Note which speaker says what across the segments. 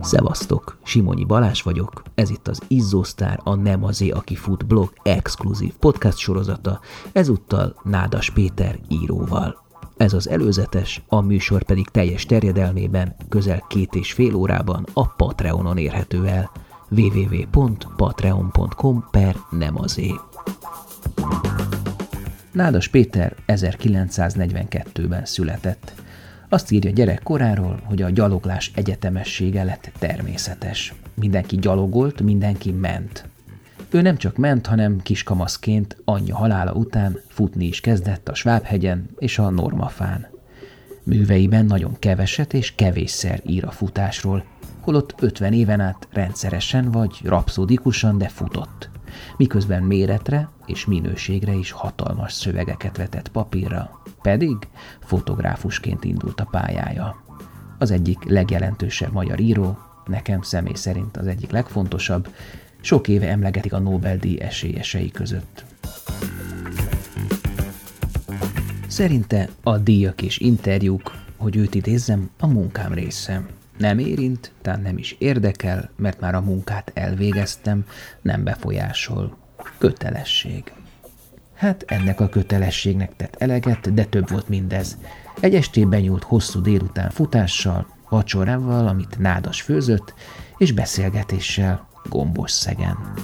Speaker 1: Szevasztok, Simonyi Balás vagyok, ez itt az Izzósztár, a Nem azé, aki fut blog exkluzív podcast sorozata, ezúttal Nádas Péter íróval. Ez az előzetes, a műsor pedig teljes terjedelmében közel két és fél órában a Patreonon érhető el www.patreon.com per nemazé. Nádas Péter 1942-ben született. Azt írja gyerekkoráról, hogy a gyaloglás egyetemessége lett természetes. Mindenki gyalogolt, mindenki ment. Ő nem csak ment, hanem kiskamaszként anyja halála után futni is kezdett a Svábhegyen és a Normafán. Műveiben nagyon keveset és kevésszer ír a futásról, holott 50 éven át rendszeresen vagy rapszódikusan, de futott, miközben méretre és minőségre is hatalmas szövegeket vetett papírra, pedig fotográfusként indult a pályája. Az egyik legjelentősebb magyar író, nekem személy szerint az egyik legfontosabb, sok éve emlegetik a Nobel-díj esélyesei között. Szerinte a díjak és interjúk, hogy őt idézzem, a munkám része. Nem érint, tehát nem is érdekel, mert már a munkát elvégeztem, nem befolyásol. Kötelesség. Hát ennek a kötelességnek tett eleget, de több volt mindez. Egy estében nyúlt hosszú délután futással, vacsorával, amit nádas főzött, és beszélgetéssel gombos szegen.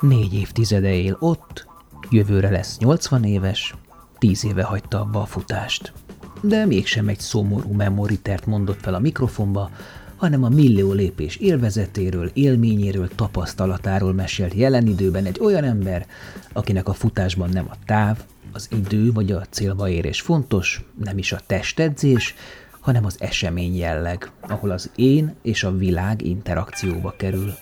Speaker 1: Négy évtizede él ott, jövőre lesz 80 éves, tíz éve hagyta abba a futást. De mégsem egy szomorú memoritert mondott fel a mikrofonba, hanem a millió lépés élvezetéről, élményéről, tapasztalatáról mesélt jelen időben egy olyan ember, akinek a futásban nem a táv, az idő vagy a célba érés fontos, nem is a testedzés, hanem az esemény jelleg, ahol az én és a világ interakcióba kerül.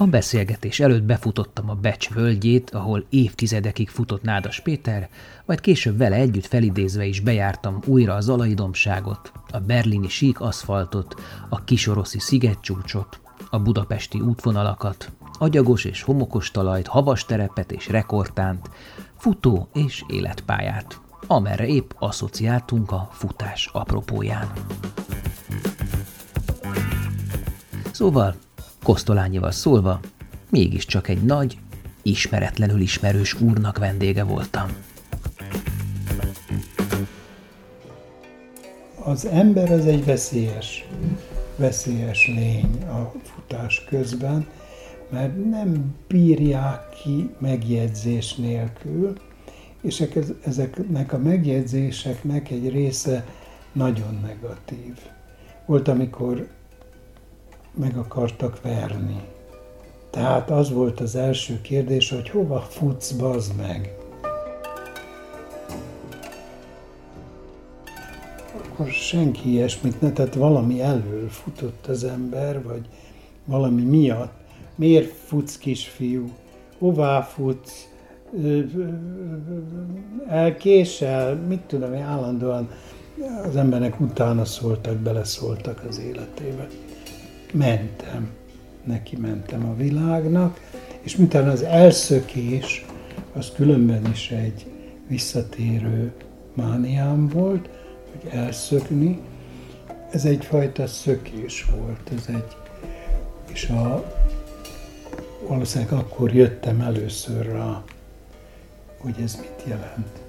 Speaker 1: A beszélgetés előtt befutottam a Becs völgyét, ahol évtizedekig futott Nádas Péter, majd később vele együtt felidézve is bejártam újra az alaidomságot, a berlini sík aszfaltot, a kisoroszi szigetcsúcsot, a budapesti útvonalakat, agyagos és homokos talajt, havas terepet és rekordtánt, futó és életpályát, amerre épp asszociáltunk a futás apropóján. Szóval Kosztolányival szólva, mégiscsak egy nagy, ismeretlenül ismerős úrnak vendége voltam.
Speaker 2: Az ember az egy veszélyes, veszélyes lény a futás közben, mert nem bírják ki megjegyzés nélkül, és ezeknek a megjegyzéseknek egy része nagyon negatív. Volt, amikor meg akartak verni. Tehát az volt az első kérdés, hogy hova futsz, bazd meg. Akkor senki ilyesmit ne, tehát valami elől futott az ember, vagy valami miatt. Miért futsz, kisfiú? Hová futsz? Elkésel? Mit tudom én, állandóan az embernek utána szóltak, beleszóltak az életébe mentem, neki mentem a világnak, és miután az elszökés, az különben is egy visszatérő mániám volt, hogy elszökni, ez egyfajta szökés volt, ez egy, és a, valószínűleg akkor jöttem először rá, hogy ez mit jelent.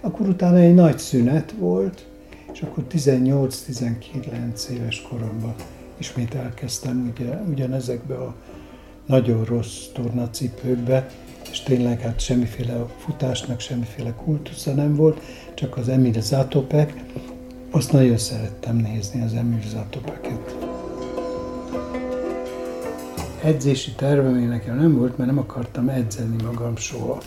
Speaker 2: Akkor utána egy nagy szünet volt, és akkor 18-19 éves koromban ismét elkezdtem ugye, ugyanezekbe a nagyon rossz tornacipőkbe, és tényleg hát semmiféle futásnak semmiféle kultusza nem volt, csak az Emir Zatopek. Azt nagyon szerettem nézni, az Emir Zatopeket. Edzési tervem nekem nem volt, mert nem akartam edzeni magam soha.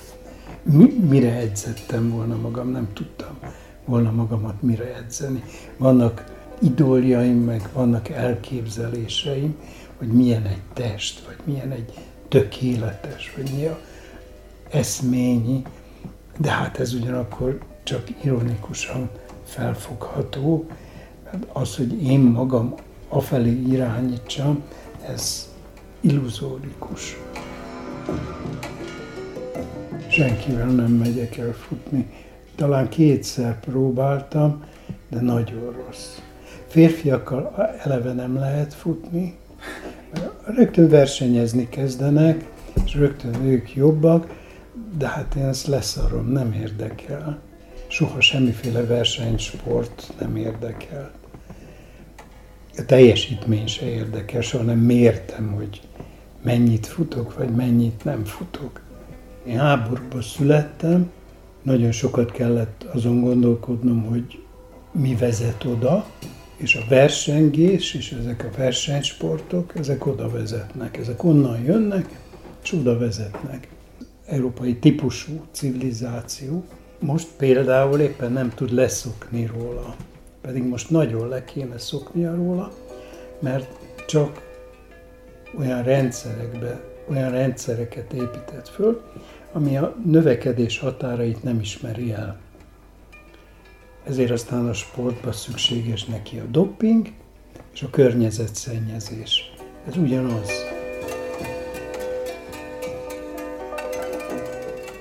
Speaker 2: Mi, mire edzettem volna magam, nem tudtam volna magamat mire edzeni. Vannak idóljaim, meg vannak elképzeléseim, hogy milyen egy test, vagy milyen egy tökéletes, vagy mi a eszményi, de hát ez ugyanakkor csak ironikusan felfogható, mert az, hogy én magam afelé irányítsam, ez illuzórikus. Senkivel nem megyek el futni, talán kétszer próbáltam, de nagyon rossz. Férfiakkal eleve nem lehet futni, rögtön versenyezni kezdenek, és rögtön ők jobbak, de hát én ezt leszarom, nem érdekel. Soha semmiféle versenysport nem érdekel. A teljesítmény se érdekel, soha nem mértem, hogy mennyit futok, vagy mennyit nem futok. Én háborúban születtem, nagyon sokat kellett azon gondolkodnom, hogy mi vezet oda, és a versengés, és ezek a versenysportok, ezek oda vezetnek, ezek onnan jönnek, és oda vezetnek. Európai típusú civilizáció most például éppen nem tud leszokni róla, pedig most nagyon le kéne szoknia róla, mert csak olyan rendszerekbe, olyan rendszereket épített föl, ami a növekedés határait nem ismeri el. Ezért aztán a sportba szükséges neki a dopping és a környezetszennyezés. Ez ugyanaz.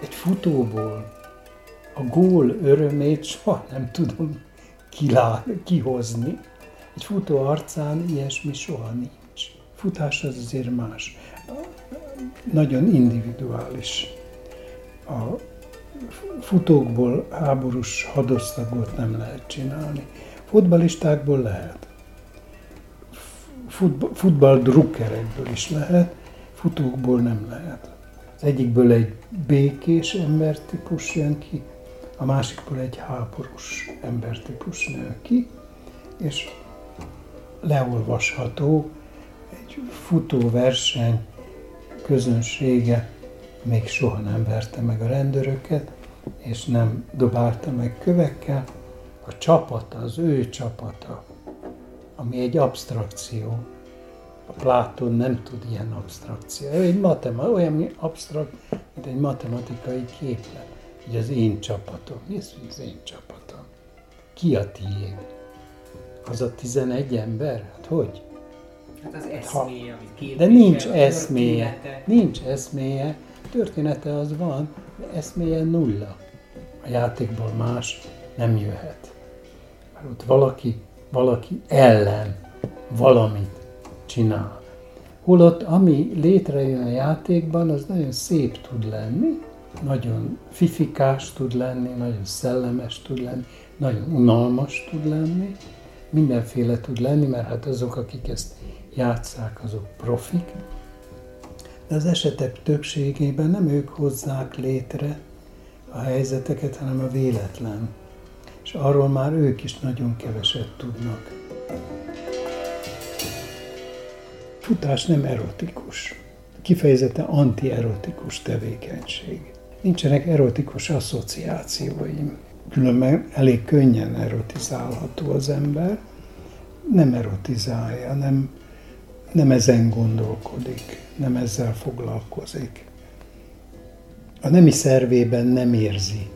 Speaker 2: Egy futóból a gól örömét soha nem tudom kilá, kihozni. Egy futó arcán ilyesmi soha nincs. Futás az azért más. Nagyon individuális. A futókból háborús hadosztagot nem lehet csinálni. Futbalistákból lehet. Futball, futballdrukkerekből is lehet, futókból nem lehet. Az egyikből egy békés embertípus jön ki, a másikból egy háborús embertípus nő ki, és leolvasható egy futóverseny közönsége még soha nem verte meg a rendőröket, és nem dobálta meg kövekkel. A csapata, az ő csapata, ami egy abstrakció. A Pláton nem tud ilyen abstrakció. Ő egy matema, olyan abstrakt, mint egy matematikai képlet. Ugye az én csapatom. Mi az, én csapatom? Ki a tiéd? Az a 11 ember? Hát hogy?
Speaker 3: Hát az eszméje, amit két
Speaker 2: De nincs eszméje. Nincs eszméje története az van, de eszméje nulla. A játékból más nem jöhet. Mert ott valaki, valaki ellen valamit csinál. Holott ami létrejön a játékban, az nagyon szép tud lenni, nagyon fifikás tud lenni, nagyon szellemes tud lenni, nagyon unalmas tud lenni, mindenféle tud lenni, mert hát azok, akik ezt játszák, azok profik, de az esetek többségében nem ők hozzák létre a helyzeteket, hanem a véletlen. És arról már ők is nagyon keveset tudnak. Futás nem erotikus. Kifejezetten antierotikus tevékenység. Nincsenek erotikus asszociációim. Különben elég könnyen erotizálható az ember. Nem erotizálja, nem, nem ezen gondolkodik nem ezzel foglalkozik. A nemi szervében nem érzi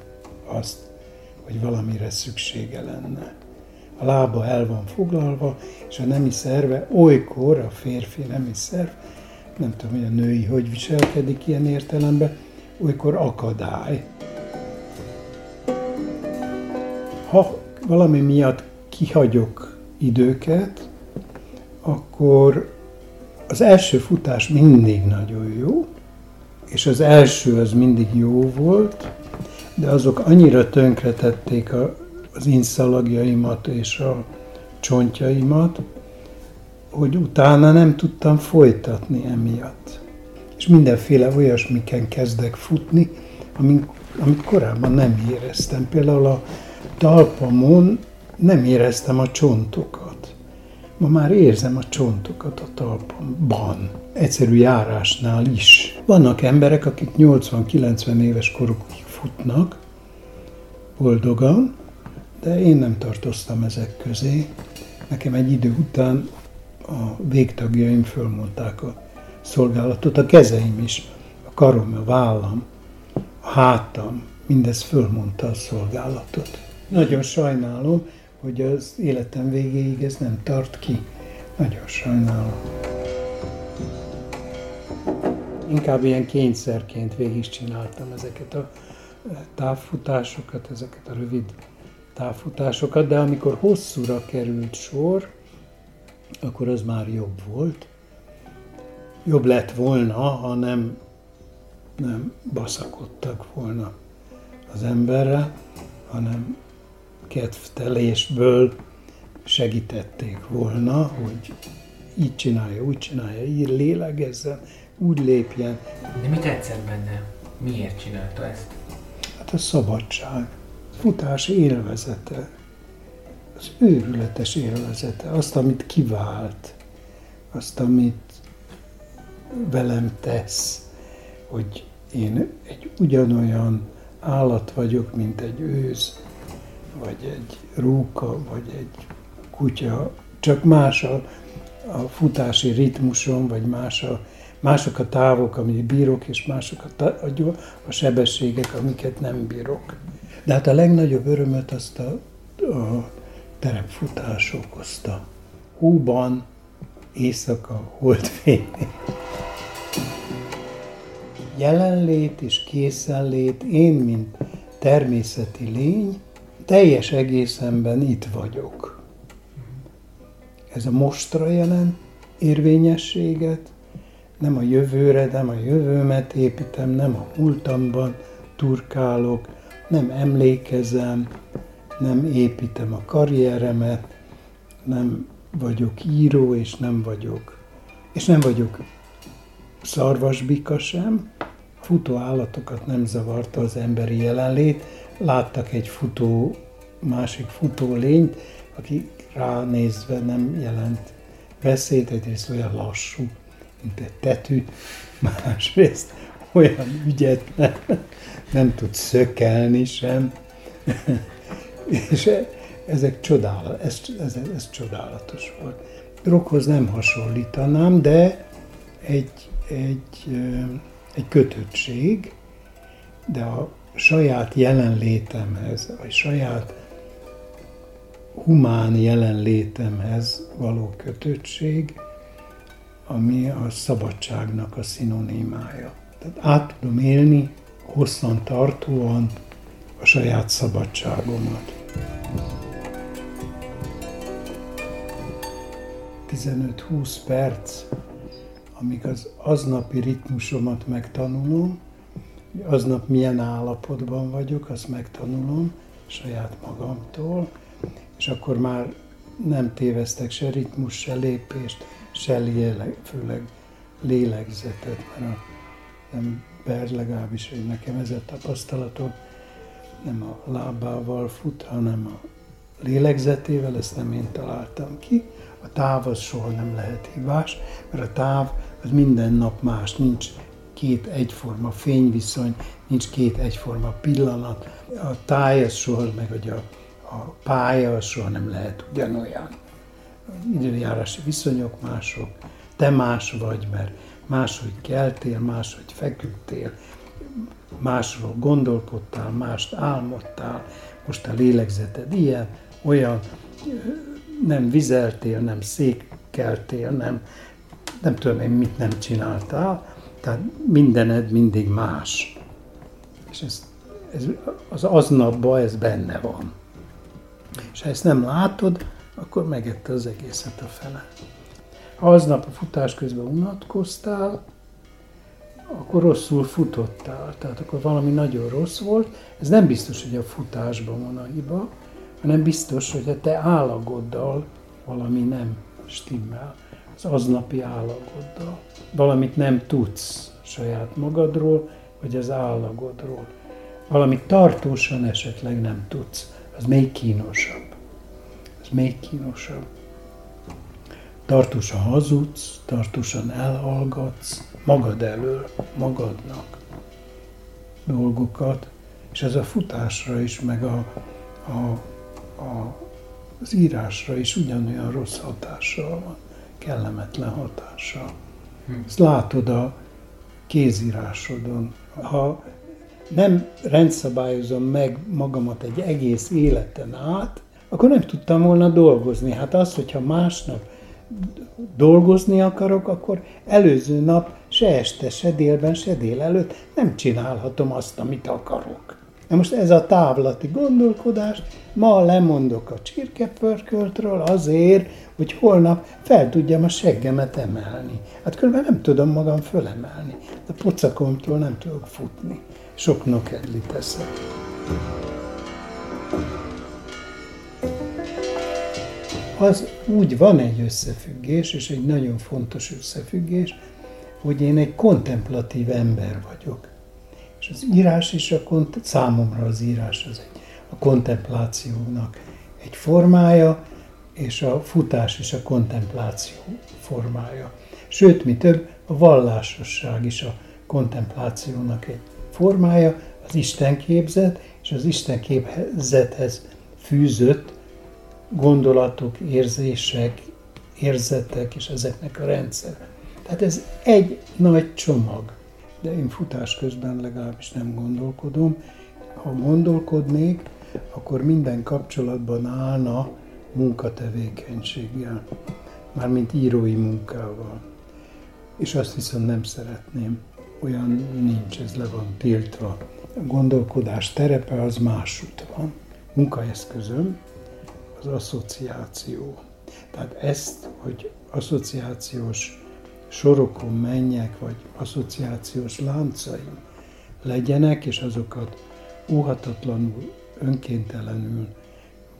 Speaker 2: azt, hogy valamire szüksége lenne. A lába el van foglalva, és a nemi szerve olykor, a férfi nemi szerv, nem tudom, hogy a női hogy viselkedik ilyen értelemben, olykor akadály. Ha valami miatt kihagyok időket, akkor az első futás mindig nagyon jó, és az első az mindig jó volt, de azok annyira tönkretették a, az inszalagjaimat és a csontjaimat, hogy utána nem tudtam folytatni emiatt. És mindenféle olyasmiken kezdek futni, amit, amit korábban nem éreztem. Például a talpamon nem éreztem a csontokat. Ma már érzem a csontokat a talpamban, egyszerű járásnál is. Vannak emberek, akik 80-90 éves korukig futnak, boldogan, de én nem tartoztam ezek közé. Nekem egy idő után a végtagjaim fölmondták a szolgálatot, a kezeim is, a karom, a vállam, a hátam, mindez fölmondta a szolgálatot. Nagyon sajnálom, hogy az életem végéig ez nem tart ki. Nagyon sajnálom. Inkább ilyen kényszerként végig csináltam ezeket a távfutásokat, ezeket a rövid távfutásokat, de amikor hosszúra került sor, akkor az már jobb volt. Jobb lett volna, ha nem, nem baszakodtak volna az emberre, hanem kedvtelésből segítették volna, hogy így csinálja, úgy csinálja, így lélegezzen, úgy lépjen.
Speaker 3: De mi tetszett benne? Miért csinálta ezt?
Speaker 2: Hát a szabadság, futás élvezete, az őrületes élvezete, azt, amit kivált, azt, amit velem tesz, hogy én egy ugyanolyan állat vagyok, mint egy őz, vagy egy róka, vagy egy kutya, csak más a, a futási ritmusom, vagy más a, mások a távok, amit bírok, és mások a, a, a sebességek, amiket nem bírok. De hát a legnagyobb örömöt azt a, a terepfutás okozta. Hóban, éjszaka, holdfény. Jelenlét és készenlét, én, mint természeti lény, teljes egészemben itt vagyok. Ez a mostra jelent érvényességet, nem a jövőre, nem a jövőmet építem, nem a múltamban turkálok, nem emlékezem, nem építem a karrieremet, nem vagyok író, és nem vagyok, és nem vagyok szarvasbika sem. Futó állatokat nem zavarta az emberi jelenlét, láttak egy futó, másik futó lényt, aki ránézve nem jelent veszélyt, egyrészt olyan lassú, mint egy tetű, másrészt olyan ügyetlen, nem tud szökelni sem. És ezek csodálatos, ez, ez, ez csodálatos volt. Rockhoz nem hasonlítanám, de egy, egy, egy kötöttség, de a saját jelenlétemhez, vagy saját humán jelenlétemhez való kötöttség, ami a szabadságnak a szinonimája. Tehát át tudom élni hosszan tartóan a saját szabadságomat. 15-20 perc, amíg az aznapi ritmusomat megtanulom, aznap milyen állapotban vagyok, azt megtanulom saját magamtól, és akkor már nem téveztek se ritmus, se lépést, se léleg, főleg lélegzetet, mert a ember legalábbis, hogy nekem ez a tapasztalatom, nem a lábával fut, hanem a lélegzetével, ezt nem én találtam ki. A táv az soha nem lehet hibás, mert a táv az minden nap más, nincs két egyforma fényviszony, nincs két egyforma pillanat. A táj az soha, meg hogy a, a pálya az soha nem lehet ugyanolyan. Időjárási viszonyok mások, te más vagy, mert máshogy keltél, máshogy feküdtél, másról gondolkodtál, mást álmodtál, most a lélegzeted ilyen, olyan, nem vizeltél, nem székeltél, nem, nem tudom én mit nem csináltál, tehát mindened mindig más. És ez, ez, az aznapban ez benne van. És ha ezt nem látod, akkor megette az egészet a fele. Ha aznap a futás közben unatkoztál, akkor rosszul futottál, tehát akkor valami nagyon rossz volt. Ez nem biztos, hogy a futásban van a hiba, hanem biztos, hogy a te állagoddal valami nem stimmel, az aznapi állagoddal. Valamit nem tudsz saját magadról, vagy az állagodról. Valamit tartósan esetleg nem tudsz. Az még kínosabb. Az még kínosabb. Tartósan hazudsz, tartósan elhallgatsz magad elől, magadnak dolgokat, és ez a futásra is, meg a, a, a, az írásra is ugyanolyan rossz hatással van, kellemetlen hatással. Hm. Ezt látod a kézírásodon. Ha nem rendszabályozom meg magamat egy egész életen át, akkor nem tudtam volna dolgozni. Hát az, hogyha másnap dolgozni akarok, akkor előző nap se este, se délben, se délelőtt nem csinálhatom azt, amit akarok. Na most ez a távlati gondolkodás, ma lemondok a csirkepörköltről azért, hogy holnap fel tudjam a seggemet emelni. Hát különben nem tudom magam fölemelni. A pocakomtól nem tudok futni. Sok nokedli teszek. Az úgy van egy összefüggés, és egy nagyon fontos összefüggés, hogy én egy kontemplatív ember vagyok. És az írás is a kont- számomra az írás az egy, a kontemplációnak egy formája, és a futás is a kontempláció formája. Sőt, mi több, a vallásosság is a kontemplációnak egy formája, az Isten képzet, és az Isten képzethez fűzött gondolatok, érzések, érzetek, és ezeknek a rendszer. Tehát ez egy nagy csomag de én futás közben legalábbis nem gondolkodom. Ha gondolkodnék, akkor minden kapcsolatban állna munkatevékenységgel, mármint írói munkával. És azt viszont nem szeretném. Olyan nincs, ez le van tiltva. A gondolkodás terepe az másút van. Munkaeszközöm az asszociáció. Tehát ezt, hogy asszociációs sorokon menjek, vagy asszociációs láncaim legyenek, és azokat óhatatlanul, önkéntelenül,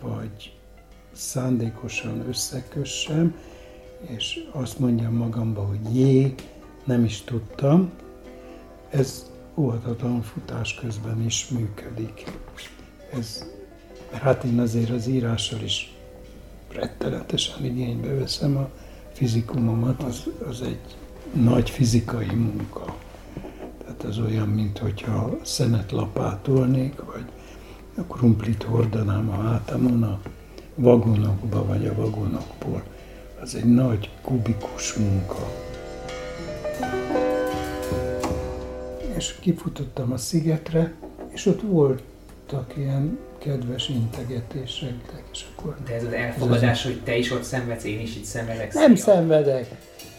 Speaker 2: vagy szándékosan összekössem, és azt mondjam magamba, hogy jé, nem is tudtam, ez óhatatlan futás közben is működik. Ez, hát én azért az írással is rettenetesen igénybe veszem a fizikumomat, az, az egy nagy fizikai munka. Tehát az olyan, mint hogyha szenet lapátolnék, vagy a krumplit hordanám a hátamon a vagonokba, vagy a vagonokból. Az egy nagy kubikus munka. És kifutottam a szigetre, és ott voltak ilyen kedves integetések, és akkor...
Speaker 3: De ez az elfogadás, hogy te is ott szenvedsz, én is itt szenvedek.
Speaker 2: Nem szia. szenvedek,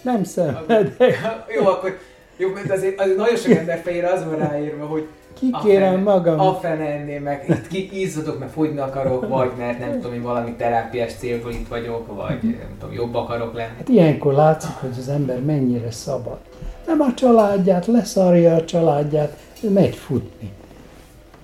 Speaker 2: nem szenvedek.
Speaker 3: Jó, akkor jó, mert azért, azért nagyon sok ember fejére az van ráírva, hogy
Speaker 2: Kikérem magam.
Speaker 3: A fene enném meg, itt ki, izzadok, mert fogyni akarok, vagy mert nem tudom, én valami terápiás célból itt vagyok, vagy nem tudom, jobb akarok lenni.
Speaker 2: Hát ilyenkor látszik, hogy az ember mennyire szabad. Nem a családját, leszarja a családját, megy futni.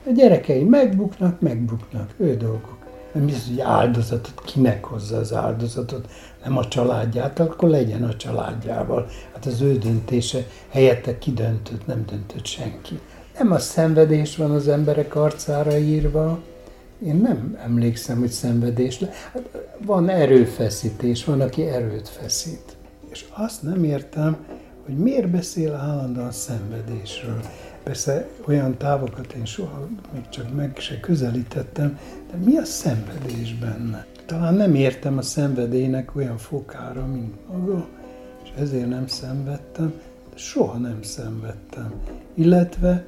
Speaker 2: A gyerekei megbuknak, megbuknak, ő dolgok. Nem biztos, hogy áldozatot, kinek hozza az áldozatot, nem a családját, akkor legyen a családjával. Hát az ő döntése helyette kidöntött, nem döntött senki. Nem a szenvedés van az emberek arcára írva, én nem emlékszem, hogy szenvedés. Hát van erőfeszítés, van, aki erőt feszít. És azt nem értem, hogy miért beszél állandóan szenvedésről. Persze olyan távokat én soha még csak meg se közelítettem, de mi a szenvedés benne? Talán nem értem a szenvedélynek olyan fokára, mint maga, és ezért nem szenvedtem, de soha nem szenvedtem. Illetve,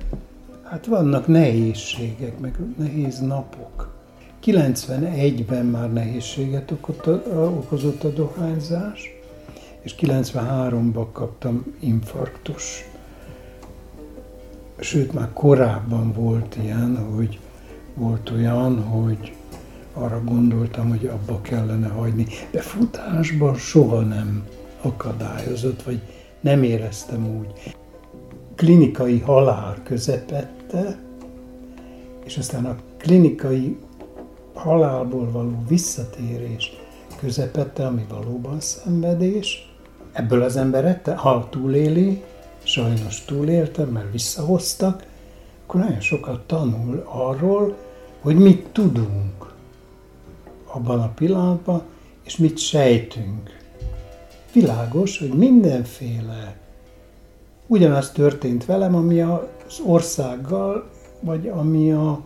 Speaker 2: hát vannak nehézségek, meg nehéz napok. 91-ben már nehézséget okozott a dohányzás, és 93-ban kaptam infarktus sőt már korábban volt ilyen, hogy volt olyan, hogy arra gondoltam, hogy abba kellene hagyni. De futásban soha nem akadályozott, vagy nem éreztem úgy. Klinikai halál közepette, és aztán a klinikai halálból való visszatérés közepette, ami valóban szenvedés, ebből az ember ha túléli, sajnos túléltem, mert visszahoztak, akkor nagyon sokat tanul arról, hogy mit tudunk abban a pillanatban, és mit sejtünk. Világos, hogy mindenféle ugyanaz történt velem, ami az országgal, vagy ami a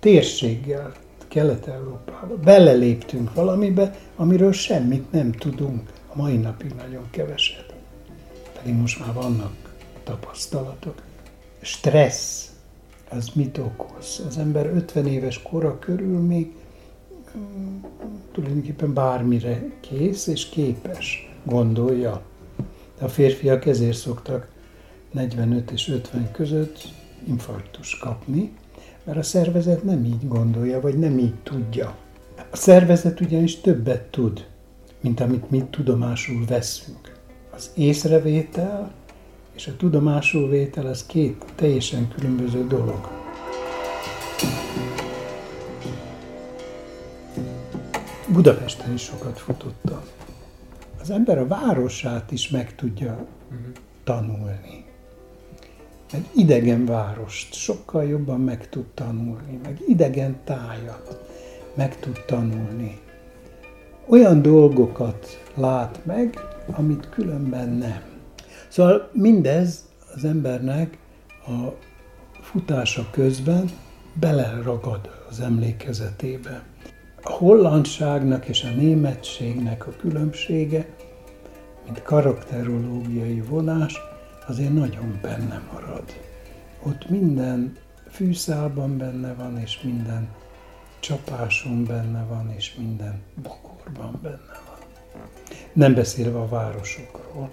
Speaker 2: térséggel, Kelet-Európában. Beleléptünk valamibe, amiről semmit nem tudunk. A mai napig nagyon keveset pedig most már vannak tapasztalatok. Stressz, az mit okoz? Az ember 50 éves kora körül még mm, tulajdonképpen bármire kész és képes, gondolja. De a férfiak ezért szoktak 45 és 50 között infarktus kapni. Mert a szervezet nem így gondolja, vagy nem így tudja. A szervezet ugyanis többet tud, mint amit mi tudomásul veszünk. Az észrevétel és a tudomásul vétel az két teljesen különböző dolog. Budapesten is sokat futottam. Az ember a városát is meg tudja tanulni. Egy idegen várost sokkal jobban meg tud tanulni, meg idegen tájat meg tud tanulni. Olyan dolgokat lát meg, amit különben nem. Szóval mindez az embernek a futása közben beleragad az emlékezetébe. A hollandságnak és a németségnek a különbsége, mint karakterológiai vonás, azért nagyon benne marad. Ott minden fűszálban benne van, és minden csapáson benne van, és minden bokorban benne van. Nem beszélve a városokról.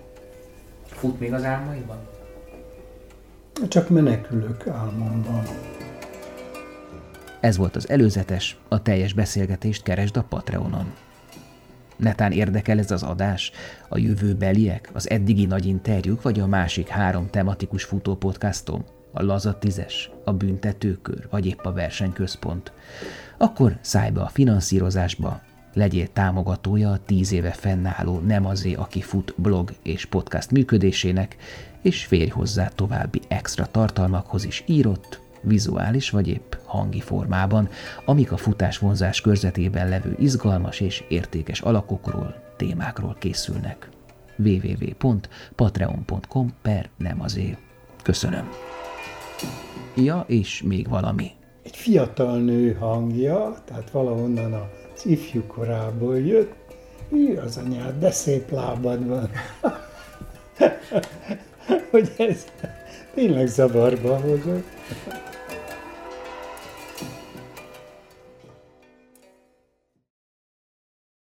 Speaker 3: Fut még az álmaiban?
Speaker 2: Csak menekülök álmomban.
Speaker 1: Ez volt az előzetes, a teljes beszélgetést keresd a Patreonon. Netán érdekel ez az adás, a jövőbeliek, az eddigi nagy interjúk, vagy a másik három tematikus futópodcastom, a Laza Tízes, a Büntetőkör, vagy épp a Versenyközpont, akkor szállj be a finanszírozásba, legyél támogatója a tíz éve fennálló Nem azé, aki fut blog és podcast működésének, és férj hozzá további extra tartalmakhoz is írott, vizuális vagy épp hangi formában, amik a futás vonzás körzetében levő izgalmas és értékes alakokról, témákról készülnek. www.patreon.com per nem azért. Köszönöm. Ja, és még valami.
Speaker 2: Egy fiatal nő hangja, tehát valahonnan az ifjú korából jött, mi az anyád, de szép lábad van. hogy ez tényleg zavarba hozott.